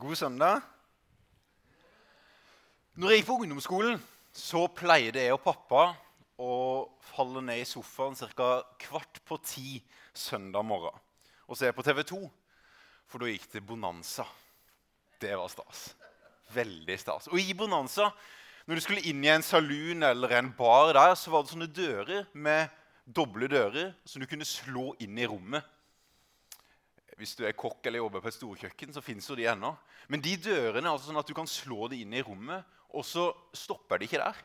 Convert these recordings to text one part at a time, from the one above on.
God søndag. Når jeg gikk på ungdomsskolen, så pleide jeg og pappa å falle ned i sofaen ca. kvart på ti søndag morgen og se på TV 2. For da gikk det Bonanza. Det var stas. Veldig stas. Og i Bonanza, når du skulle inn i en saloon eller en bar der, så var det sånne dører med doble dører som du kunne slå inn i rommet. Hvis du er kokk eller jobber på et storkjøkken, så fins de ennå. Men de dørene er altså sånn at du kan slå det inn i rommet, og så stopper de ikke der.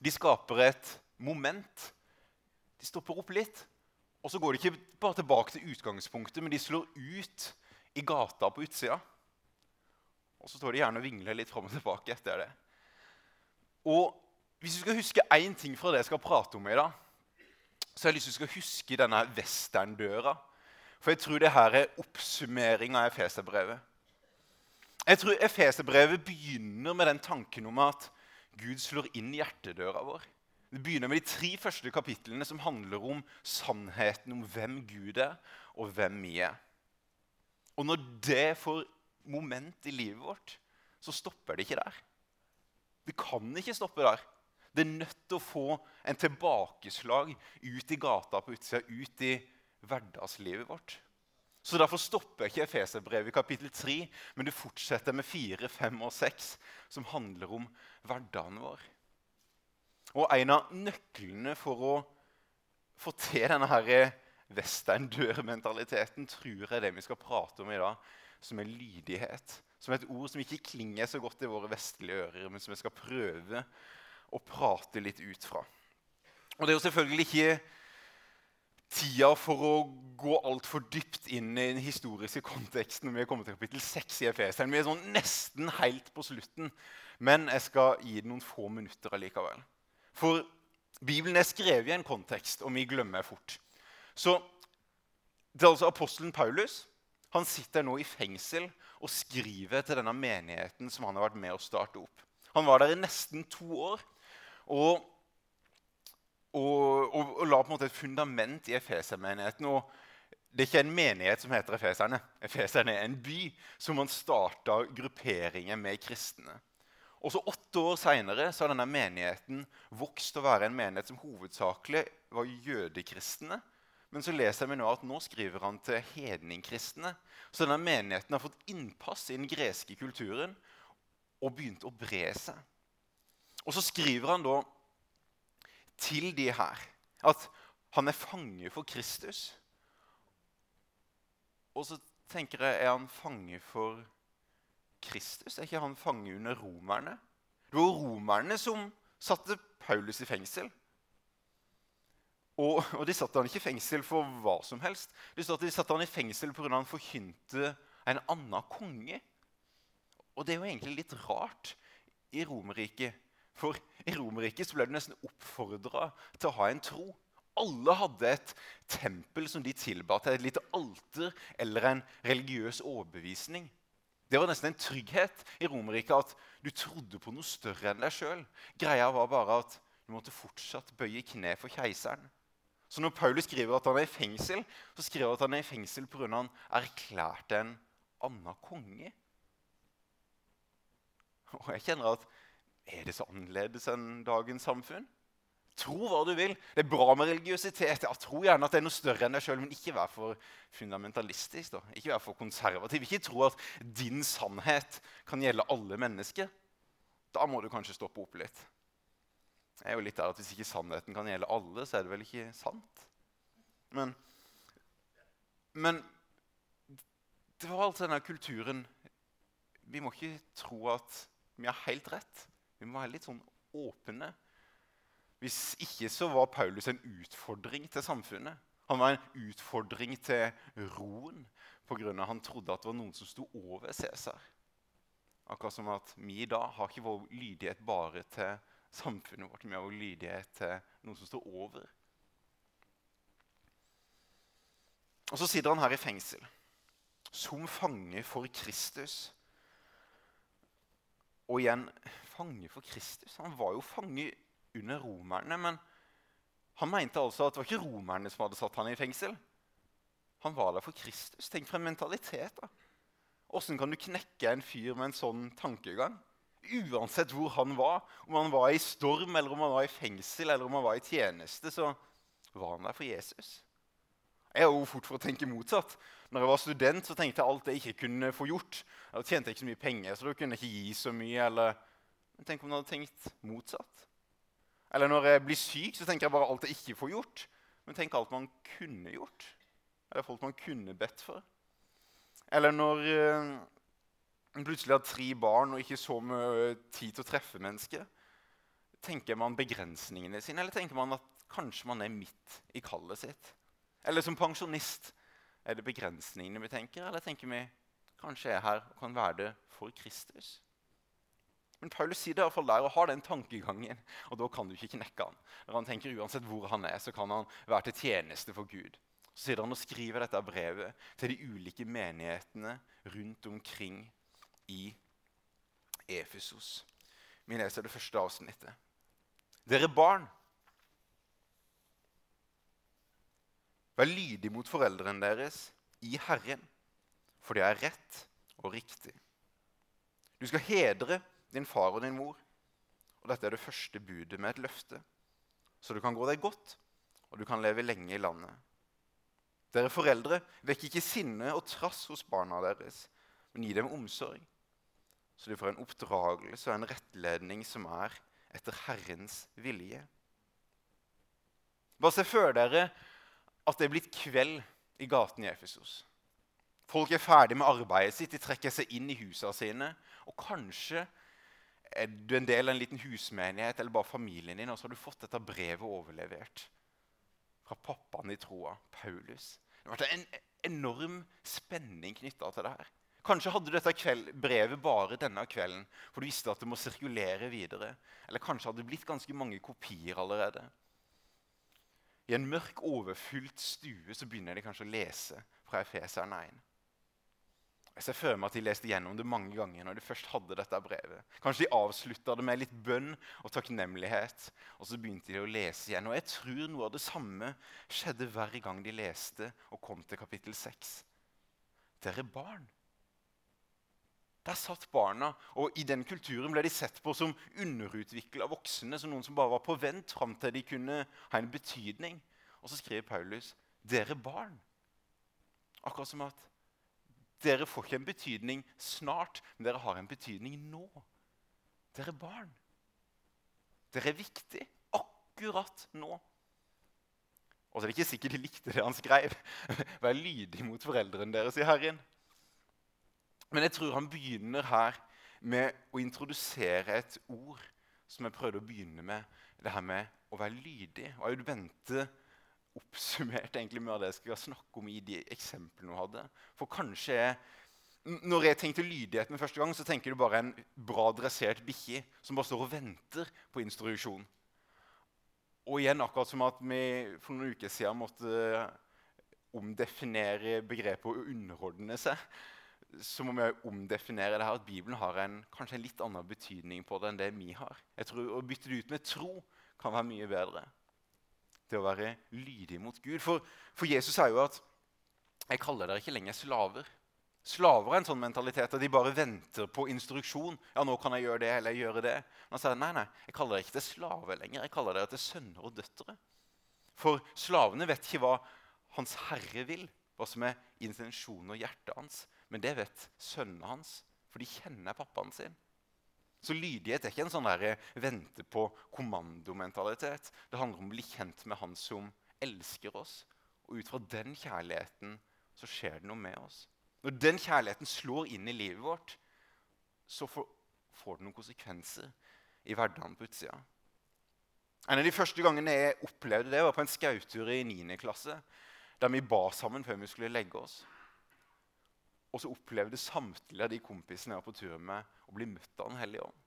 De skaper et moment. De stopper opp litt. Og så går de ikke bare tilbake til utgangspunktet, men de slår ut i gata på utsida. Og så står de gjerne og vingler litt fram og tilbake etter det. Og hvis du skal huske én ting fra det jeg skal prate om i dag, så har jeg lyst til å huske denne westerndøra. For jeg tror det her er oppsummering av Efeserbrevet. Jeg tror Efeserbrevet begynner med den tanken om at Gud slår inn hjertedøra vår. Det begynner med de tre første kapitlene som handler om sannheten om hvem Gud er, og hvem vi er. Og når det får moment i livet vårt, så stopper det ikke der. Det kan ikke stoppe der. Det er nødt til å få en tilbakeslag ut i gata på utsida, ut i hverdagslivet vårt. Så Derfor stopper ikke Efeserbrevet i kapittel 3, men det fortsetter med 4, 5 og 6, som handler om hverdagen vår. Og En av nøklene for å få til denne her western-dør-mentaliteten tror jeg er det vi skal prate om i dag, som er lydighet. Som et ord som ikke klinger så godt i våre vestlige ører, men som vi skal prøve å prate litt ut fra. Og Det er jo selvfølgelig ikke tida for å gå altfor dypt inn i den historiske konteksten når vi kommet til kapittel 6 i Efeseren. Vi er sånn nesten helt på slutten, men jeg skal gi det noen få minutter allikevel. For Bibelen er skrevet i en kontekst, og vi glemmer fort. Så det er altså apostelen Paulus. Han sitter nå i fengsel og skriver til denne menigheten som han har vært med å starte opp. Han var der i nesten to år. og og, og, og, la på en måte et fundament i Efeser-menigheten. Og det er ikke en menighet som heter Efeserne. Efeserne er en by som man starta grupperinger med kristne. Og så Åtte år seinere har denne menigheten vokst til å være en menighet som hovedsakelig var jødekristne. Men så leser vi nå at nå skriver han til hedningkristne. Så denne menigheten har fått innpass i den greske kulturen og begynt å bre seg. Og så skriver han da til de her at han er fange for Kristus. Og så tenker jeg Er han fange for Kristus? Er ikke han fange under romerne? Det var romerne som satte Paulus i fengsel. Og, og de satte han ikke i fengsel for hva som helst. De satte, han i fengsel pga. han forkynte en annen konge. Og det er jo egentlig litt rart i Romerriket for i Romerriket ble du nesten oppfordra til å ha en tro. Alle hadde et tempel som de tilba til, et lite alter eller en religiøs overbevisning. Det var nesten en trygghet i Romerriket at du trodde på noe større enn deg sjøl. Greia var bare at du måtte fortsatt bøye kne for keiseren. Så når Paulus skriver at han er i fengsel, så skriver han at han er i fengsel pga. at han erklærte en annen konge. Og jeg kjenner at er det så annerledes enn dagens samfunn? Tro hva du vil. Det er bra med religiøsitet. Ja, tro gjerne at det er noe større enn deg sjøl, men ikke vær for fundamentalistisk. Da. Ikke vær for konservativ. Ikke tro at din sannhet kan gjelde alle mennesker. Da må du kanskje stoppe opp litt. Det er jo litt der at Hvis ikke sannheten kan gjelde alle, så er det vel ikke sant? Men, men det var altså denne kulturen Vi må ikke tro at vi har helt rett. Vi må være litt sånn åpne. Hvis ikke så var Paulus en utfordring til samfunnet. Han var en utfordring til roen pga. han trodde at det var noen som sto over Cæsar. Akkurat som at vi i dag har ikke vår lydighet bare til samfunnet vårt. Vi har vår lydighet til noen som står over. Og så sitter han her i fengsel som fange for Kristus. Og igjen fange for Kristus. Han var jo fange under romerne, men han mente altså at det var ikke romerne som hadde satt han i fengsel. Han var der for Kristus. Tenk for en mentalitet. da. Åssen kan du knekke en fyr med en sånn tankegang? Uansett hvor han var, om han var i storm, eller om han var i fengsel eller om han var i tjeneste, så var han der for Jesus. Jeg er jo fort for å tenke motsatt. Når jeg var student, så tenkte jeg alt jeg ikke kunne få gjort. Jeg tjente ikke så mye penger, så da kunne jeg ikke gi så mye. Eller... Men tenk om jeg hadde tenkt motsatt. Eller når jeg blir syk, så tenker jeg bare alt jeg ikke får gjort. Men tenk alt man kunne gjort. Eller folk man kunne bedt for. Eller når en man plutselig har tre barn og ikke så mye tid til å treffe mennesker. Tenker man begrensningene sine, eller tenker man at kanskje man er midt i kallet sitt? Eller som pensjonist, er det begrensningene vi tenker, eller tenker vi kanskje er her og kan være det for Kristus? Men Paulus sier det i hvert fall der og har den tankegangen, og da kan du ikke knekke han. Når han tenker Uansett hvor han er, så kan han være til tjeneste for Gud. Så sitter han og skriver dette brevet til de ulike menighetene rundt omkring i Efesos. Vi leser det første avsnittet. Dere barn, vær lydig mot foreldrene deres i Herren, for det er rett og riktig. Du skal hedre din far og din mor. Og dette er det første budet med et løfte, så du kan gå deg godt, og du kan leve lenge i landet. Dere foreldre, vekk ikke sinne og trass hos barna deres, men gi dem omsorg, så de får en oppdragelse og en rettledning som er etter Herrens vilje. Bare se før dere at det er blitt kveld i gaten i Efesos. Folk er ferdig med arbeidet sitt, de trekker seg inn i husene sine. Og kanskje er du en del av en liten husmenighet eller bare familien din, og så har du fått dette brevet overlevert fra pappaen i troa, Paulus. Det har vært en enorm spenning knytta til det her. Kanskje hadde du dette kveld, brevet bare denne kvelden, for du visste at det må sirkulere videre. Eller kanskje hadde det blitt ganske mange kopier allerede. I en mørk, overfylt stue så begynner de kanskje å lese fra Efeseren 1. Jeg ser for meg at de leste gjennom det mange ganger når de først hadde dette brevet. Kanskje de avslutta det med litt bønn og takknemlighet. Og så begynte de å lese igjen. Og jeg tror noe av det samme skjedde hver gang de leste og kom til kapittel 6. Dere barn. Der satt barna, og i den kulturen ble de sett på som underutvikla voksne. Som noen som bare var på vent fram til de kunne ha en betydning. Og så skriver Paulus 'dere barn'. Akkurat som at dere får ikke en betydning snart, men dere har en betydning nå. Dere er barn. Dere er viktig akkurat nå. Og så er det ikke sikkert de likte det han skrev. Vær lydig mot foreldrene deres i Herren. Men jeg tror han begynner her med å introdusere et ord som jeg prøvde å begynne med. Det her med å være lydig. Og jeg vente oppsummert egentlig med det jeg skal snakke om i de eksemplene hun hadde. For kanskje jeg, Når jeg tenkte lydighet med første gang, så tenker du bare en bra dressert bikkje som bare står og venter på instruksjon. Og igjen akkurat som at vi for noen uker siden måtte omdefinere begrepet å underordne seg, så må vi omdefinere det her at Bibelen har en, kanskje en litt annen betydning på det enn det vi har. Jeg tror Å bytte det ut med tro kan være mye bedre Det å være lydig mot Gud. For, for, Jesus sier jo at jeg kaller dere ikke lenger slaver. Slaver er en sånn mentalitet at de bare venter på instruksjon. Ja, nå kan jeg gjøre det, eller gjøre det. Men han sier nei, nei, jeg kaller dere ikke til slaver lenger. Jeg kaller dere til sønner og døtre. For slavene vet ikke hva Hans Herre vil, hva som er intensjonen og hjertet hans. Men det vet sønnene hans, for de kjenner pappaen sin. Så lydighet er ikke en sånn der, vente på kommandomentalitet. Det handler om å bli kjent med Han som elsker oss. Og ut fra den kjærligheten så skjer det noe med oss. Når den kjærligheten slår inn i livet vårt, så får, får det noen konsekvenser i hverdagen på utsida. En av de første gangene jeg opplevde det, var på en skautur i 9. klasse. Der vi ba sammen før vi skulle legge oss. Og så opplevde samtlige av de kompisene jeg var på tur med, å bli møtt av Den hellige ånd.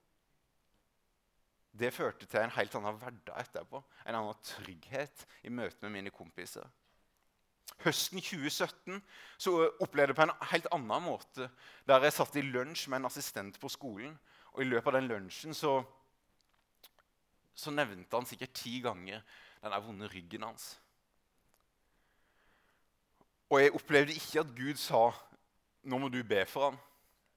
Det førte til en helt annen hverdag etterpå. En annen trygghet i møte med mine kompiser. Høsten 2017 så opplevde jeg på en helt annen måte. Der jeg satt i lunsj med en assistent på skolen. Og i løpet av den lunsjen så, så nevnte han sikkert ti ganger den vonde ryggen hans. Og jeg opplevde ikke at Gud sa nå må du be for ham.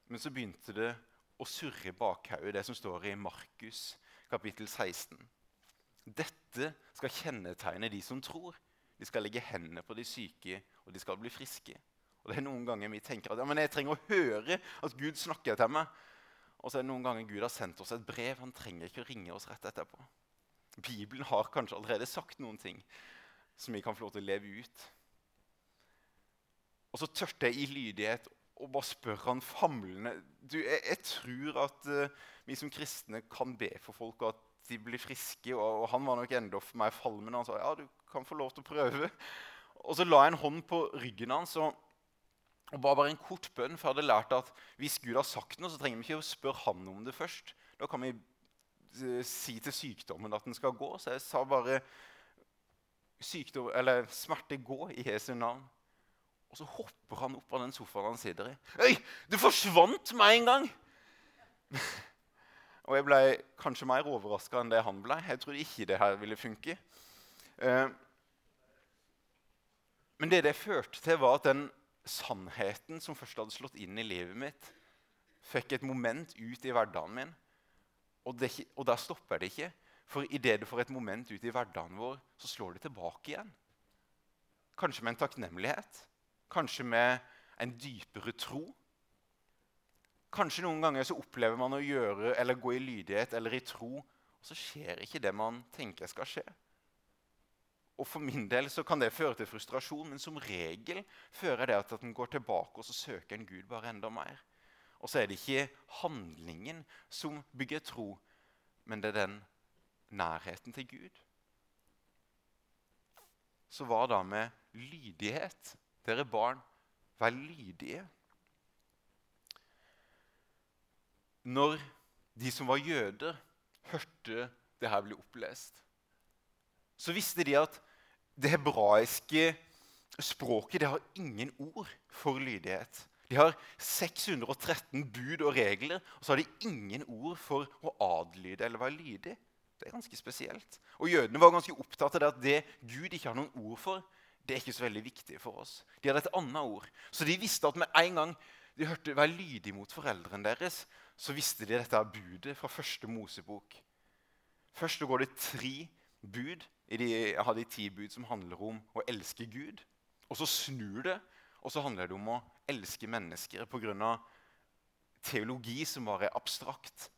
Men så begynte det å surre i bakhodet, det som står i Markus kapittel 16. Dette skal kjennetegne de som tror. De skal legge hendene på de syke, og de skal bli friske. Og det er Noen ganger vi tenker at ja, men jeg trenger å høre at Gud snakker til meg. Og så er det noen ganger Gud har sendt oss et brev. Han trenger ikke å ringe oss rett etterpå. Bibelen har kanskje allerede sagt noen ting som vi kan få lov til å leve ut. Og så tørte jeg i lydighet å bare spør han famlende du, jeg, jeg, tror at uh, vi som kristne kan be for folk, og at de blir friske. Og, og han var nok enda for meg falmen. Han sa ja, du kan få lov til å prøve. Og så la jeg en hånd på ryggen hans og, og ba bare en kort bønn. For jeg hadde lært at hvis Gud har sagt noe, så trenger vi ikke å spørre han om det først. Da kan vi uh, si til sykdommen at den skal gå. Så jeg sa bare sykdom, eller smerte gå i Jesu navn. Og så hopper han opp av den sofaen han sitter i. Øy, det forsvant med en gang! Og jeg ble kanskje mer overraska enn det han ble. Jeg trodde ikke det her ville funke. Eh, men det det førte til, var at den sannheten som først hadde slått inn i livet mitt, fikk et moment ut i hverdagen min. Og, det, og der stopper det ikke. For idet det får et moment ut i hverdagen vår, så slår det tilbake igjen. Kanskje med en takknemlighet. Kanskje med en dypere tro. Kanskje noen ganger så opplever man å gjøre eller gå i lydighet eller i tro, og så skjer ikke det man tenker skal skje. Og For min del så kan det føre til frustrasjon, men som regel fører det til at en går tilbake og så søker en Gud bare enda mer. Og så er det ikke handlingen som bygger tro, men det er den nærheten til Gud. Så hva da med lydighet? Dere barn, vær lydige. når de som var jøder, hørte det her bli opplest, så visste de at det hebraiske språket det har ingen ord for lydighet. De har 613 bud og regler, og så har de ingen ord for å adlyde eller være lydig. Det er ganske spesielt. Og Jødene var ganske opptatt av det at det Gud ikke har noen ord for, det er ikke så veldig viktig for oss. De hadde et annet ord. Så de visste at med en gang de hørte være lydig mot foreldrene deres, så visste de dette budet fra første Mosebok. Først går det tre bud de, har de ti bud som handler om å elske Gud. Og så snur det, og så handler det om å elske mennesker pga. teologi som bare er abstrakt.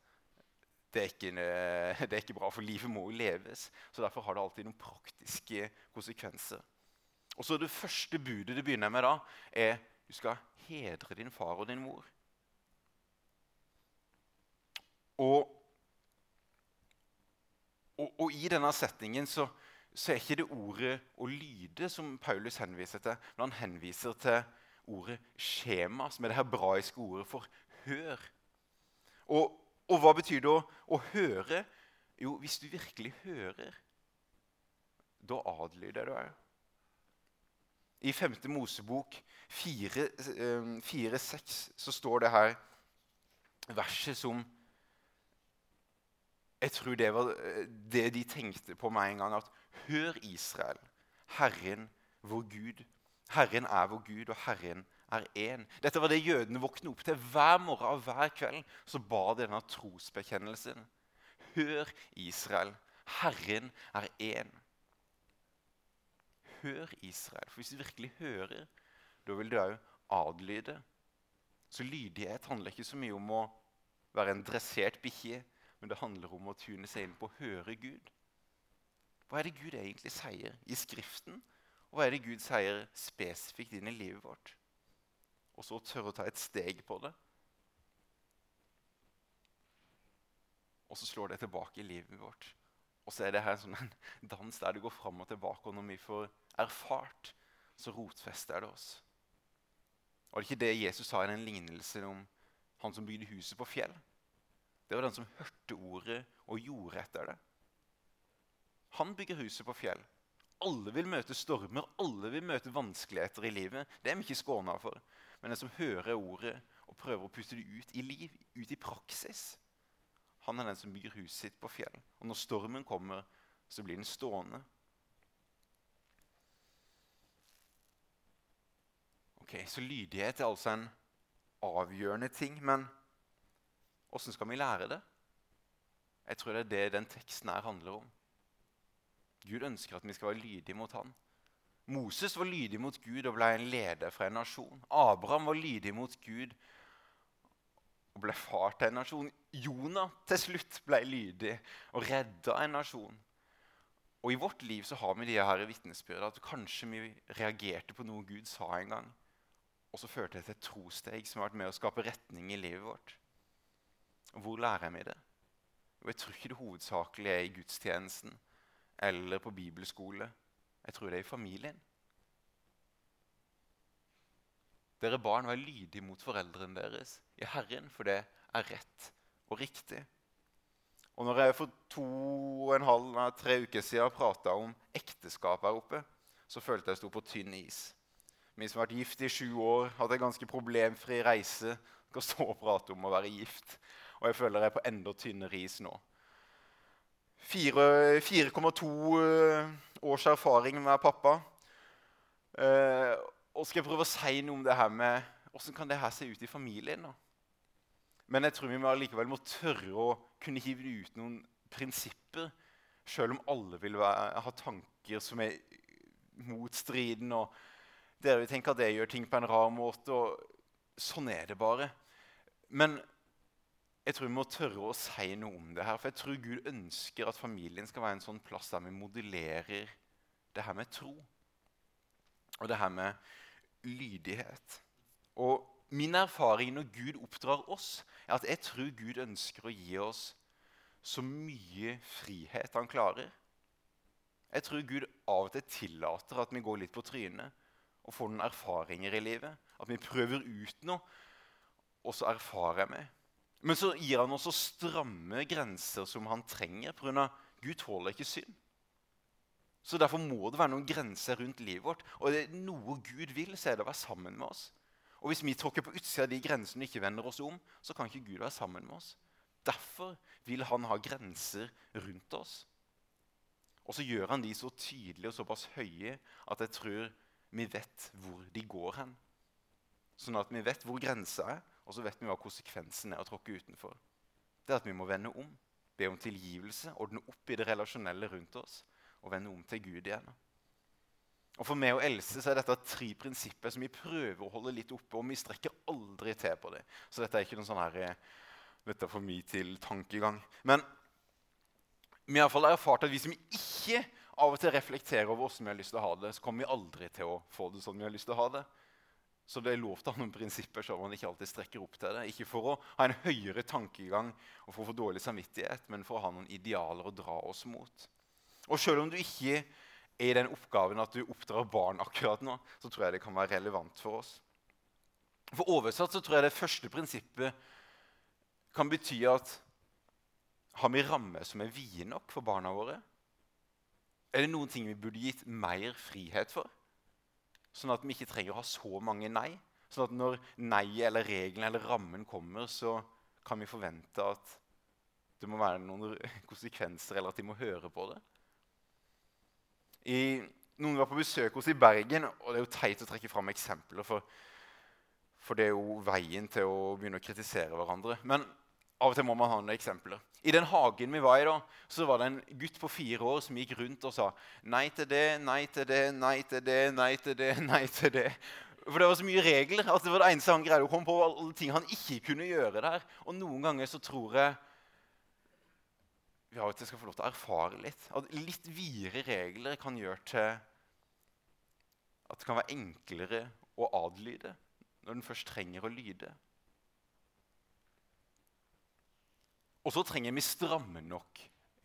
Det er, ikke, det er, ikke, bra, for livet må jo leves. Så Derfor har det alltid noen praktiske konsekvenser. Og så Det første budet det begynner med da, er du skal hedre din far og din mor. Og, og, og i denne settingen så, så, er ikke det ordet 'å lyde' som Paulus henviser til, men han henviser til ordet 'skjema', som er det hebraiske ordet for 'hør'. Og, og hva betyr det å, å, høre? Jo, hvis du virkelig hører, da adlyder du òg. I 5. Mosebok 4-6 eh, så står det her verset som jeg tror det var eh, det de tenkte på med en gang. At hør, Israel, Herren vår Gud. Herren er vår Gud, og Herren er én. Dette var det jødene våknet opp til. Hver morgen og hver kveld så ba de denne trosbekjennelsen. Hør, Israel, Herren er én. Hør, Israel. For hvis du virkelig hører, da vil du òg adlyde. Så lydighet handler ikke så mye om å være en dressert bikkje men det handler om å tune seg inn på å høre Gud. Hva er det Gud egentlig sier i Skriften? Og hva er det Gud sier spesifikt inn i livet vårt? Og så tørre å ta et steg på det. Og så slår det tilbake i livet vårt. Og så er det her sånn en dans der det går fram og tilbake. Og når vi får erfart, så rotfester det oss. Var det ikke det Jesus sa i den lignelsen om han som bygde huset på fjell? Det var den som hørte ordet og gjorde etter det. Han bygger huset på fjell. Alle vil møte stormer, alle vil møte vanskeligheter i livet. Det er vi ikke skåna for. Men den som hører ordet og prøver å putte det ut i liv, ut i praksis, han er den som bygger huset sitt på fjell. Og når stormen kommer, så blir den stående. Ok, Så lydighet er altså en avgjørende ting. Men åssen skal vi lære det? Jeg tror det er det den teksten her handler om. Gud ønsker at vi skal være lydige mot han. Moses var lydig mot Gud og ble en leder for en nasjon. Abraham var lydig mot Gud og ble far til en nasjon. Jonah til slutt ble lydig og redda en nasjon. Og I vårt liv så har vi de her vitnesbyrdene at kanskje vi reagerte på noe Gud sa en gang. Og så førte det til et trosteg som har vært med å skape retning i livet vårt. Og Hvor lærer jeg meg det? Jo, Jeg tror ikke det hovedsakelig er i gudstjenesten eller på bibelskole. Jeg tror det er i familien. Dere barn, vær lydige mot foreldrene deres i Herren, for det er rett og riktig. Og når jeg for to og en halv, tre uker siden prata om ekteskap her oppe, så følte jeg jeg sto på tynn is. Vi som har vært gift i sju år, hadde en ganske problemfri reise. Skal stå og prate om å være gift. Og jeg føler jeg er på enda tynnere is nå. 4,2 eh, års erfaring med pappa. Eh, og skal jeg prøve å si noe om det her med Hvordan kan det her se ut i familien? da? Men jeg tror vi må likevel må tørre å kunne hive ut noen prinsipper, selv om alle vil være, ha tanker som er motstridende. og Dere vil tenke at jeg gjør ting på en rar måte. og Sånn er det bare. Men jeg tror vi må tørre å si noe om det her. For jeg tror Gud ønsker at familien skal være en sånn plass der vi modellerer det her med tro. Og det her med lydighet. Og min erfaring når Gud oppdrar oss, er at jeg tror Gud ønsker å gi oss så mye frihet han klarer. Jeg tror Gud av og til tillater at vi går litt på trynet og får noen erfaringer i livet. At vi prøver ut noe, og så erfarer vi. Men så gir han også stramme grenser som han trenger. Pga. Gud tåler ikke synd. Så Derfor må det være noen grenser rundt livet vårt. Og det er noe Gud vil, så er det å være sammen med oss. Og Hvis vi tråkker på utsida av de grensene og ikke vender oss om, så kan ikke Gud være sammen med oss. Derfor vil han ha grenser rundt oss. Og så gjør han de så tydelige og såpass høye at jeg tror vi vet hvor de går hen. Sånn at vi vet hvor grensa er, og så vet vi hva konsekvensen er å tråkke utenfor. Det er at vi må vende om, be om tilgivelse, ordne opp i det relasjonelle rundt oss og vende om til Gud igjen. Og For meg og Else så er dette tre prinsipper som vi prøver å holde litt oppe. Og vi strekker aldri til på det. Så dette er ikke noen sånn her, eh, dette er for mye til tankegang. Men vi har erfart at hvis vi ikke av og til reflekterer over åssen vi har lyst til å ha det, så kommer vi aldri til å få det sånn vi har lyst til å ha det. Så det er lov til å ha noen prinsipper så man ikke alltid strekker opp til det. Ikke for å ha en høyere tankegang og for å få dårlig samvittighet, men for å ha noen idealer å dra oss mot. Og selv om du ikke er i den oppgaven at du oppdrar barn akkurat nå, så tror jeg det kan være relevant for oss. For oversatt så tror jeg det første prinsippet kan bety at har vi rammer som er vide nok for barna våre? Er det noen ting vi burde gitt mer frihet for? Sånn at vi ikke trenger å ha så mange nei. Sånn at når nei eller regelen eller rammen kommer, så kan vi forvente at det må være noen konsekvenser, eller at de må høre på det. I, noen var på besøk hos i Bergen, og det er jo teit å trekke fram eksempler. For, for det er jo veien til å begynne å kritisere hverandre. Men av og til må man ha noen eksempler. I den hagen vi var i, da, så var det en gutt på fire år som gikk rundt og sa nei til det, nei til det, nei til det, nei til det, nei til det. For det var så mye regler at det var det eneste han greide å komme på. var alle ting han ikke kunne gjøre der. Og noen ganger så tror jeg vi har at jeg skal få lov til å erfare litt. At litt videre regler kan gjøre til at det kan være enklere å adlyde når den først trenger å lyde. Og så trenger vi stramme nok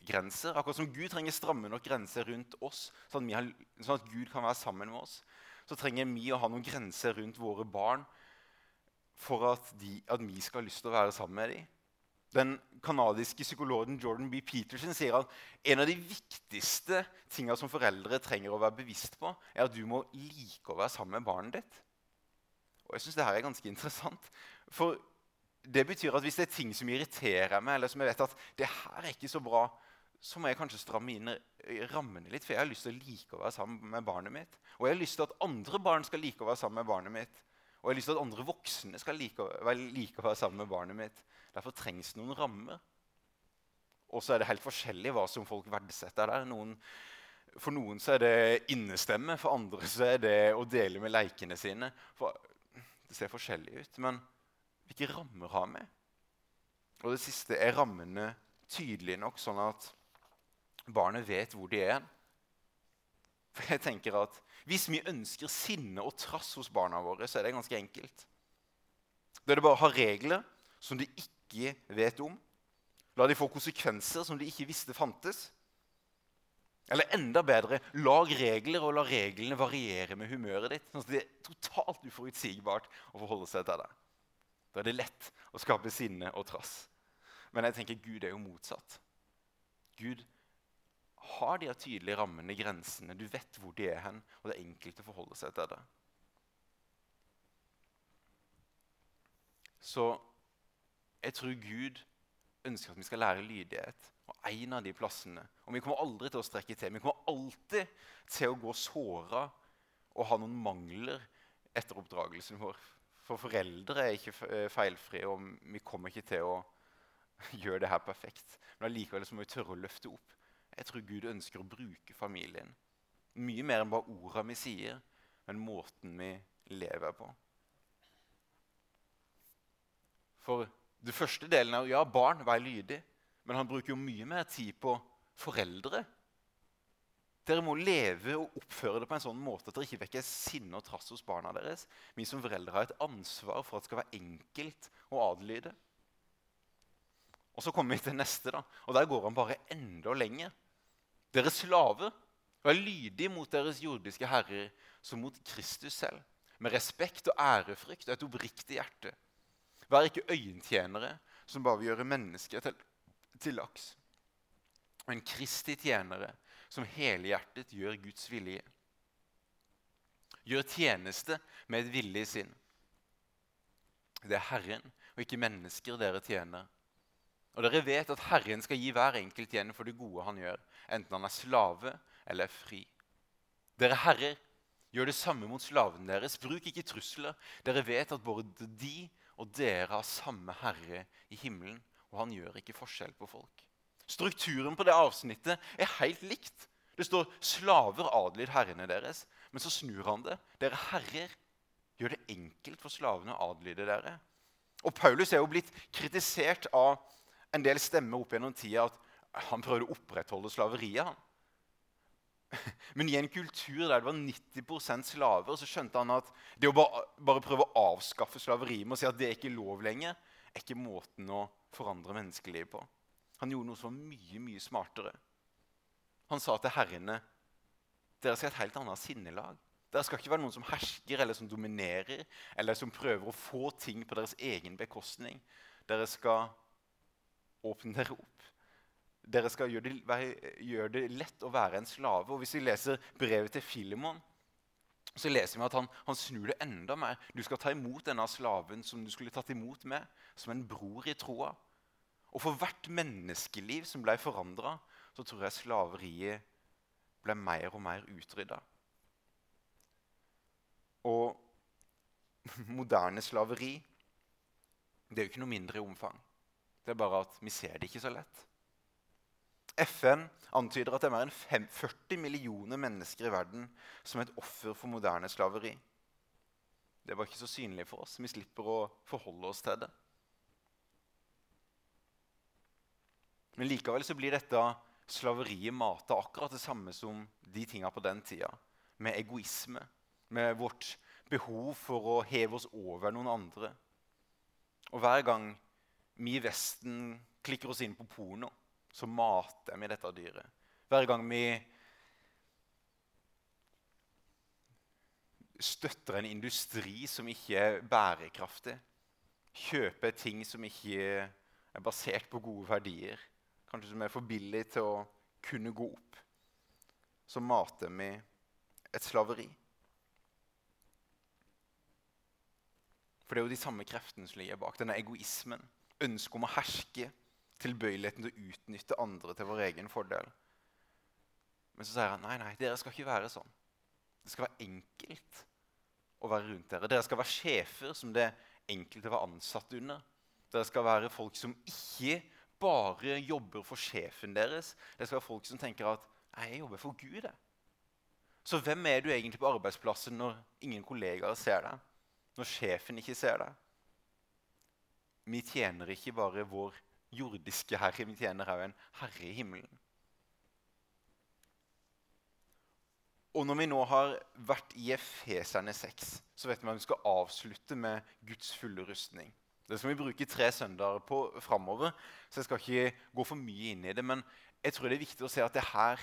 grenser. Akkurat som Gud trenger stramme nok grenser rundt oss, sånn at, har, sånn at, Gud kan være sammen med oss, så trenger vi å ha noen grenser rundt våre barn for at, de, at vi skal ha lyst til å være sammen med dem. Den kanadiske psykologen Jordan B. Peterson sier at en av de viktigste tingene som foreldre trenger å være bevisst på, er at du må like å være sammen med barnet ditt. Og jeg synes det her er ganske interessant. For det betyr at hvis det er ting som irriterer meg, eller som jeg vet at det her er ikke så bra, så må jeg kanskje stramme inn rammene litt. For jeg har lyst til å like å være sammen med barnet mitt. Og jeg har lyst til at andre barn skal like å være sammen med barnet mitt. Og jeg har lyst til at andre voksne skal like, like å være sammen med barnet mitt. Derfor trengs det noen rammer. Og så er det helt forskjellig hva som folk verdsetter der. Noen, for noen så er det innestemme, for andre så er det å dele med leikene sine. For det ser forskjellig ut. Men hvilke rammer har vi? Og det siste er rammene tydelige nok, sånn at barnet vet hvor de er. For jeg tenker at Hvis vi ønsker sinne og trass hos barna våre, så er det ganske enkelt. Da er det bare å ha regler som de ikke vet om. La de få konsekvenser som de ikke visste fantes. Eller enda bedre, lag regler og la reglene variere med humøret ditt. sånn at det er totalt uforutsigbart å forholde seg til det. Da er det lett å skape sinne og trass. Men jeg tenker Gud er jo motsatt. Gud har de tydelige rammene, grensene. Du vet hvor de er hen, og det er enkelt å forholde seg til det. Så jeg tror Gud ønsker at vi skal lære lydighet. Og en av de plassene Og vi kommer aldri til å strekke til. Vi kommer alltid til å gå såra og ha noen mangler etter oppdragelsen vår. For foreldre er ikke eh, feilfrie, og vi kommer ikke til å gjøre det her perfekt. Men allikevel må vi tørre å løfte opp. Jeg tror Gud ønsker å bruke familien. Mye mer enn bare orda vi sier, men måten vi lever på. For det første delen er ja, barn, vær lydig. Men han bruker jo mye mer tid på foreldre. Dere må leve og oppføre det på en sånn måte at dere ikke vekker sinne og trass hos barna deres. Vi som foreldre har et ansvar for at det skal være enkelt å adlyde. Og så kommer vi til neste, da, og der går han bare enda lenger. Dere slaver, vær lydige mot deres jordiske herrer som mot Kristus selv. Med respekt og ærefrykt og et oppriktig hjerte. Vær ikke øyentjenere som bare vil gjøre mennesker til, til laks. Men Kristi tjenere som helhjertet gjør Guds vilje. Gjør tjeneste med et villig sinn. Det er Herren og ikke mennesker dere tjener. Og dere vet at Herren skal gi hver enkelt igjen for det gode han gjør, enten han er slave eller er fri. Dere herrer, gjør det samme mot slaven deres. Bruk ikke trusler. Dere vet at både de og dere har samme herre i himmelen, og han gjør ikke forskjell på folk. Strukturen på det avsnittet er helt likt. Det står 'slaver adlyd herrene deres', men så snur han det. Dere herrer, gjør det enkelt for slavene å adlyde dere. Og Paulus er jo blitt kritisert av en del stemmer opp gjennom tida at han prøvde å opprettholde slaveriet. han. Men i en kultur der det var 90% slaver, så skjønte han at det å bare, prøve å avskaffe slaveriet med å si at det er ikke lov lenger, er ikke måten å forandre menneskelivet på. Han gjorde noe som var mye, mye smartere. Han sa til herrene dere skal ha et helt annet sinnelag. Dere skal ikke være noen som hersker eller som dominerer, eller som prøver å få ting på deres egen bekostning. Dere skal åpne dere opp. Dere skal gjøre det, gjøre det lett å være en slave. Og Hvis vi leser brevet til Filemon, så leser vi at han, han, snur det enda mer. Du skal ta imot denne slaven som du skulle tatt imot med, som en bror i troa. Og for hvert menneskeliv som ble forandra, så tror jeg slaveriet ble mer og mer utrydda. Og moderne slaveri det er jo ikke noe mindre i omfang. Det er bare at vi ser det ikke så lett. FN antyder at det er mer enn 40 millioner mennesker i verden som er et offer for moderne slaveri. Det var ikke så synlig for oss. Vi slipper å forholde oss til det. Men likevel så blir dette slaveriet mata akkurat det samme som de tinga på den tida. Med egoisme, med vårt behov for å heve oss over noen andre. Og hver gang vi i Vesten klikker oss inn på porno, så mater vi dette dyret. Hver gang vi støtter en industri som ikke er bærekraftig, kjøper ting som ikke er basert på gode verdier, kanskje som er for billig til å kunne gå opp, så mater vi et slaveri. For det er jo de samme kreftene som ligger bak. Denne egoismen. Ønsket om å herske. Tilbøyeligheten til å utnytte andre til vår egen fordel. Men så sier han nei, nei, dere skal ikke være sånn. Det skal være enkelt å være rundt dere. Dere skal være sjefer som det enkelte var ansatt under. Dere skal være folk som ikke bare jobber for sjefen deres. Det skal være folk som tenker at 'jeg jobber for Gud'. Jeg. Så hvem er du egentlig på arbeidsplassen når ingen kollegaer ser deg? Når sjefen ikke ser deg? Vi tjener ikke bare vår jordiske herre, vi tjener òg en herre i himmelen. Og når vi nå har vært i Efeserne 6, så vet vi at vi skal avslutte med Guds fulle rustning. Det skal vi bruke tre søndager på framover, så jeg skal ikke gå for mye inn i det. Men jeg tror det er viktig å se at det her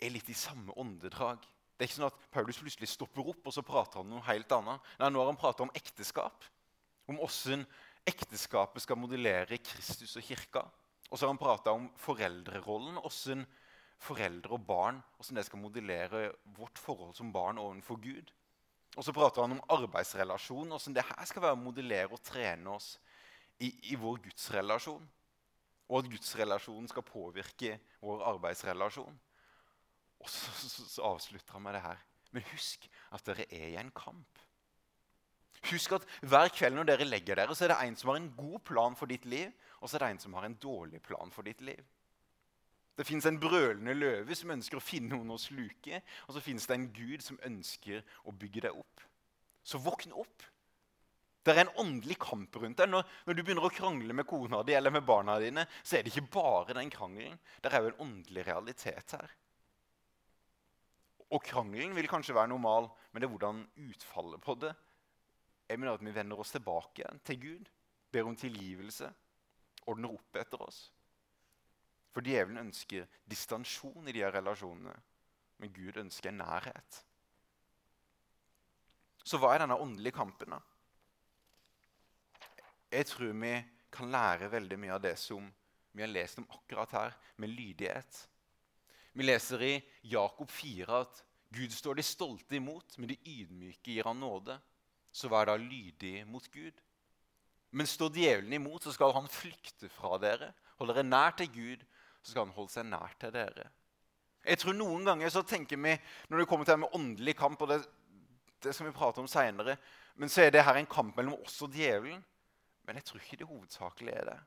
er litt i samme åndedrag. Det er ikke sånn at Paulus plutselig stopper opp og så prater han om noe helt annet. Nei, Nå har han pratet om ekteskap, om hvordan ekteskapet skal modellere Kristus og kirka. Og så har han prata om foreldrerollen, hvordan foreldre og barn, det skal modellere vårt forhold som barn overfor Gud. Og så prater han om arbeidsrelasjon, hvordan det her skal være å modellere og trene oss i, i vår gudsrelasjon. Og at gudsrelasjonen skal påvirke vår arbeidsrelasjon. Og så, så, så avslutter han med det her. Men husk at dere er i en kamp. Husk at hver kveld når dere legger dere, så er det en som har en god plan for ditt liv, og så er det en som har en dårlig plan for ditt liv. Det fins en brølende løve som ønsker å finne noen å sluke. Og så fins det en gud som ønsker å bygge deg opp. Så våkn opp. Det er en åndelig kamp rundt deg. Når, når, du begynner å krangle med kona di eller med barna dine, så er det ikke bare den krangelen. Det er jo en åndelig realitet her. Og krangelen vil kanskje være normal, men det er hvordan utfallet på det Jeg mener at vi vender oss tilbake til Gud, ber om tilgivelse, ordner opp etter oss. For djevelen ønsker distansjon i de her relasjonene, men Gud ønsker nærhet. Så hva er denne åndelige kampen, da? Jeg tror vi kan lære veldig mye av det som vi har lest om akkurat her, med lydighet. Vi leser i Jakob 4 at Gud står de stolte imot, men de ydmyke gir han nåde. Så vær da lydig mot Gud. Men står djevelen imot, så skal han flykte fra dere. Hold dere nær til Gud, så skal han holde seg nær til dere. Jeg tror Noen ganger så tenker vi når det kommer til det med åndelig kamp, og det, det skal vi prate om senere, men så er det her en kamp mellom oss og djevelen. Men jeg tror ikke det hovedsakelig er det.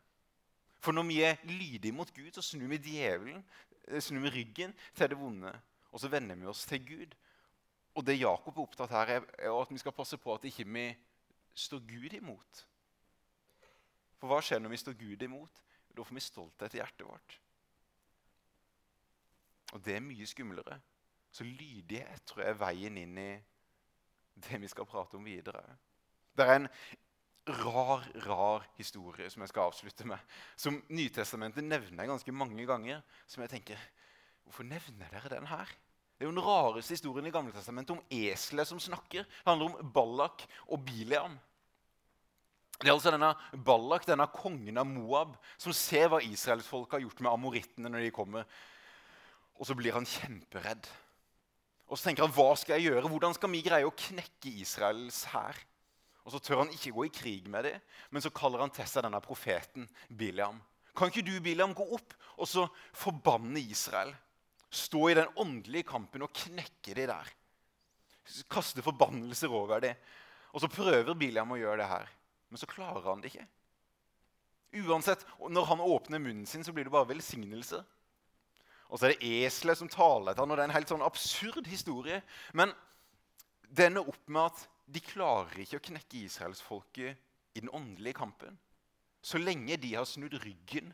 For når vi er lydige mot Gud, så snur vi djevelen, eh, snur vi ryggen til det vonde. Og så vender vi oss til Gud. Og det Jakob er opptatt her, er at vi skal passe på at ikke vi står Gud imot. For hva skjer når vi står Gud imot? Da får vi stolthet i hjertet vårt. Og det er mye skumlere. Så lydighet tror jeg er veien inn i det vi skal prate om videre. Det er en rar, rar historie som jeg skal avslutte med, som Nytestamentet nevner ganske mange ganger. Som jeg tenker Hvorfor nevner dere den her? Det er jo den rareste historien i Gamle Testamentet om eselet som snakker. Det handler om Ballak og Bileam. Det er altså denne Ballak, denne kongen av Moab, som ser hva israelsfolket har gjort med amorittene når de kommer og så blir han kjemperedd. Og så tenker han hva skal jeg gjøre? Hvordan skal vi greie å knekke Israels hær? Og så tør han ikke gå i krig med dem, men så kaller han til seg denne profeten Biliam. Kan ikke du Biliam, gå opp og så forbanne Israel? Stå i den åndelige kampen og knekke de der. Kaste forbannelser over dem. Og så prøver Biliam å gjøre det her, men så klarer han det ikke. Uansett, Når han åpner munnen sin, så blir det bare velsignelser. Og så er det eselet som taler til ham, og det er en helt sånn absurd historie. Men det ender opp med at de klarer ikke å knekke israelsfolket i den åndelige kampen. Så lenge de har snudd ryggen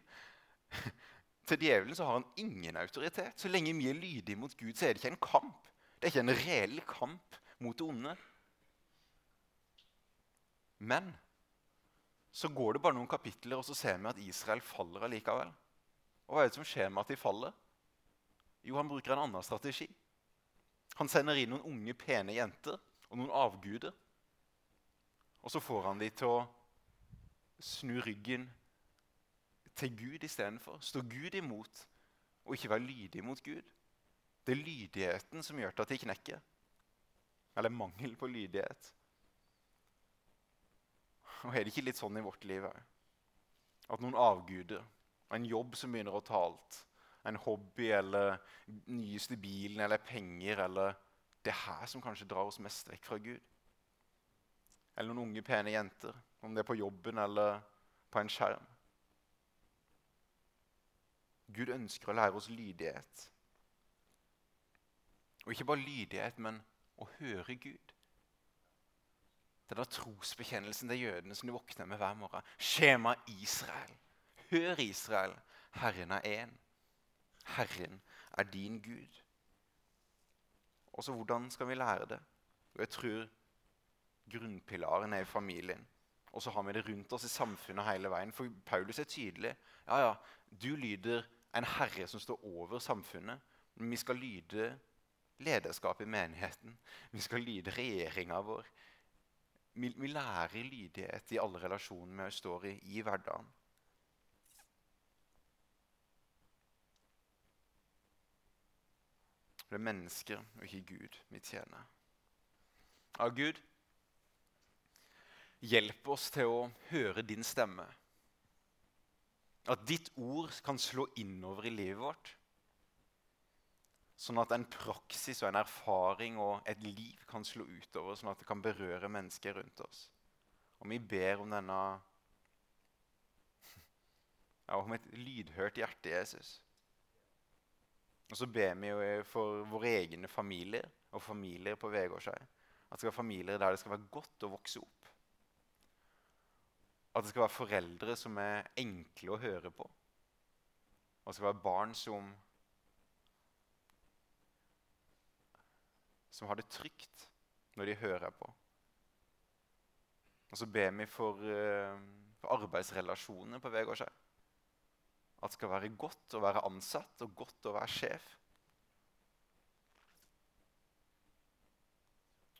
til djevelen, så har han ingen autoritet. Så lenge vi er lydige mot Gud, så er det ikke en kamp. Det er ikke en reell kamp mot det onde. Men så går det bare noen kapitler, og så ser vi at Israel faller allikevel. Og hva er det som skjer med at de faller? Jo, han bruker en annen strategi. Han sender inn noen unge, pene jenter og noen avguder. Og så får han de til å snu ryggen til Gud istedenfor. Stå Gud imot og ikke være lydig mot Gud. Det er lydigheten som gjør at de knekker. Eller mangel på lydighet. Og Er det ikke litt sånn i vårt liv òg? At noen avguder en jobb som begynner å ta alt, en hobby eller nyeste bilen eller penger eller det er her som kanskje drar oss mest vekk fra Gud. Eller noen unge, pene jenter, om det er på jobben eller på en skjerm. Gud ønsker å lære oss lydighet. Og ikke bare lydighet, men å høre Gud. Denne trosbekjennelsen til jødene som de våkner med hver morgen. Skjema Israel. Hør, Israel. Herren er én. Herren er din Gud. Og så hvordan skal vi lære det? Jeg tror grunnpilaren er i familien. Og så har vi det rundt oss i samfunnet hele veien. For Paulus er tydelig. Ja, ja, du lyder en herre som står over samfunnet. Vi skal lyde lederskapet i menigheten. Vi skal lyde regjeringa vår. Vi, vi, lærer lydighet i alle relasjoner vi står i i hverdagen. Det er mennesker og ikke Gud vi tjener. Ja, Gud, hjelp oss til å høre din stemme. At ditt ord kan slå innover i livet vårt. Sånn at en praksis og en erfaring og et liv kan slå utover, sånn at det kan berøre mennesker rundt oss. Og vi ber om denne ja, om et lydhørt hjerte, Jesus. Og så ber vi jo for våre egne familier og familier på Vegårshei. At det skal være familier der det skal være godt å vokse opp. At det skal være foreldre som er enkle å høre på. At det skal være barn som som har det trygt når de hører på. Og så ber vi for, uh, for arbeidsrelasjoner på Vegårshei. At det skal være godt å være ansatt og godt å være sjef.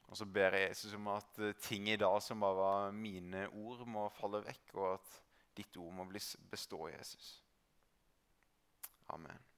Og så ber jeg Jesus om at eh, ting i dag som bare var mine ord, må falle vekk, og at ditt ord må bestå, Jesus. Amen.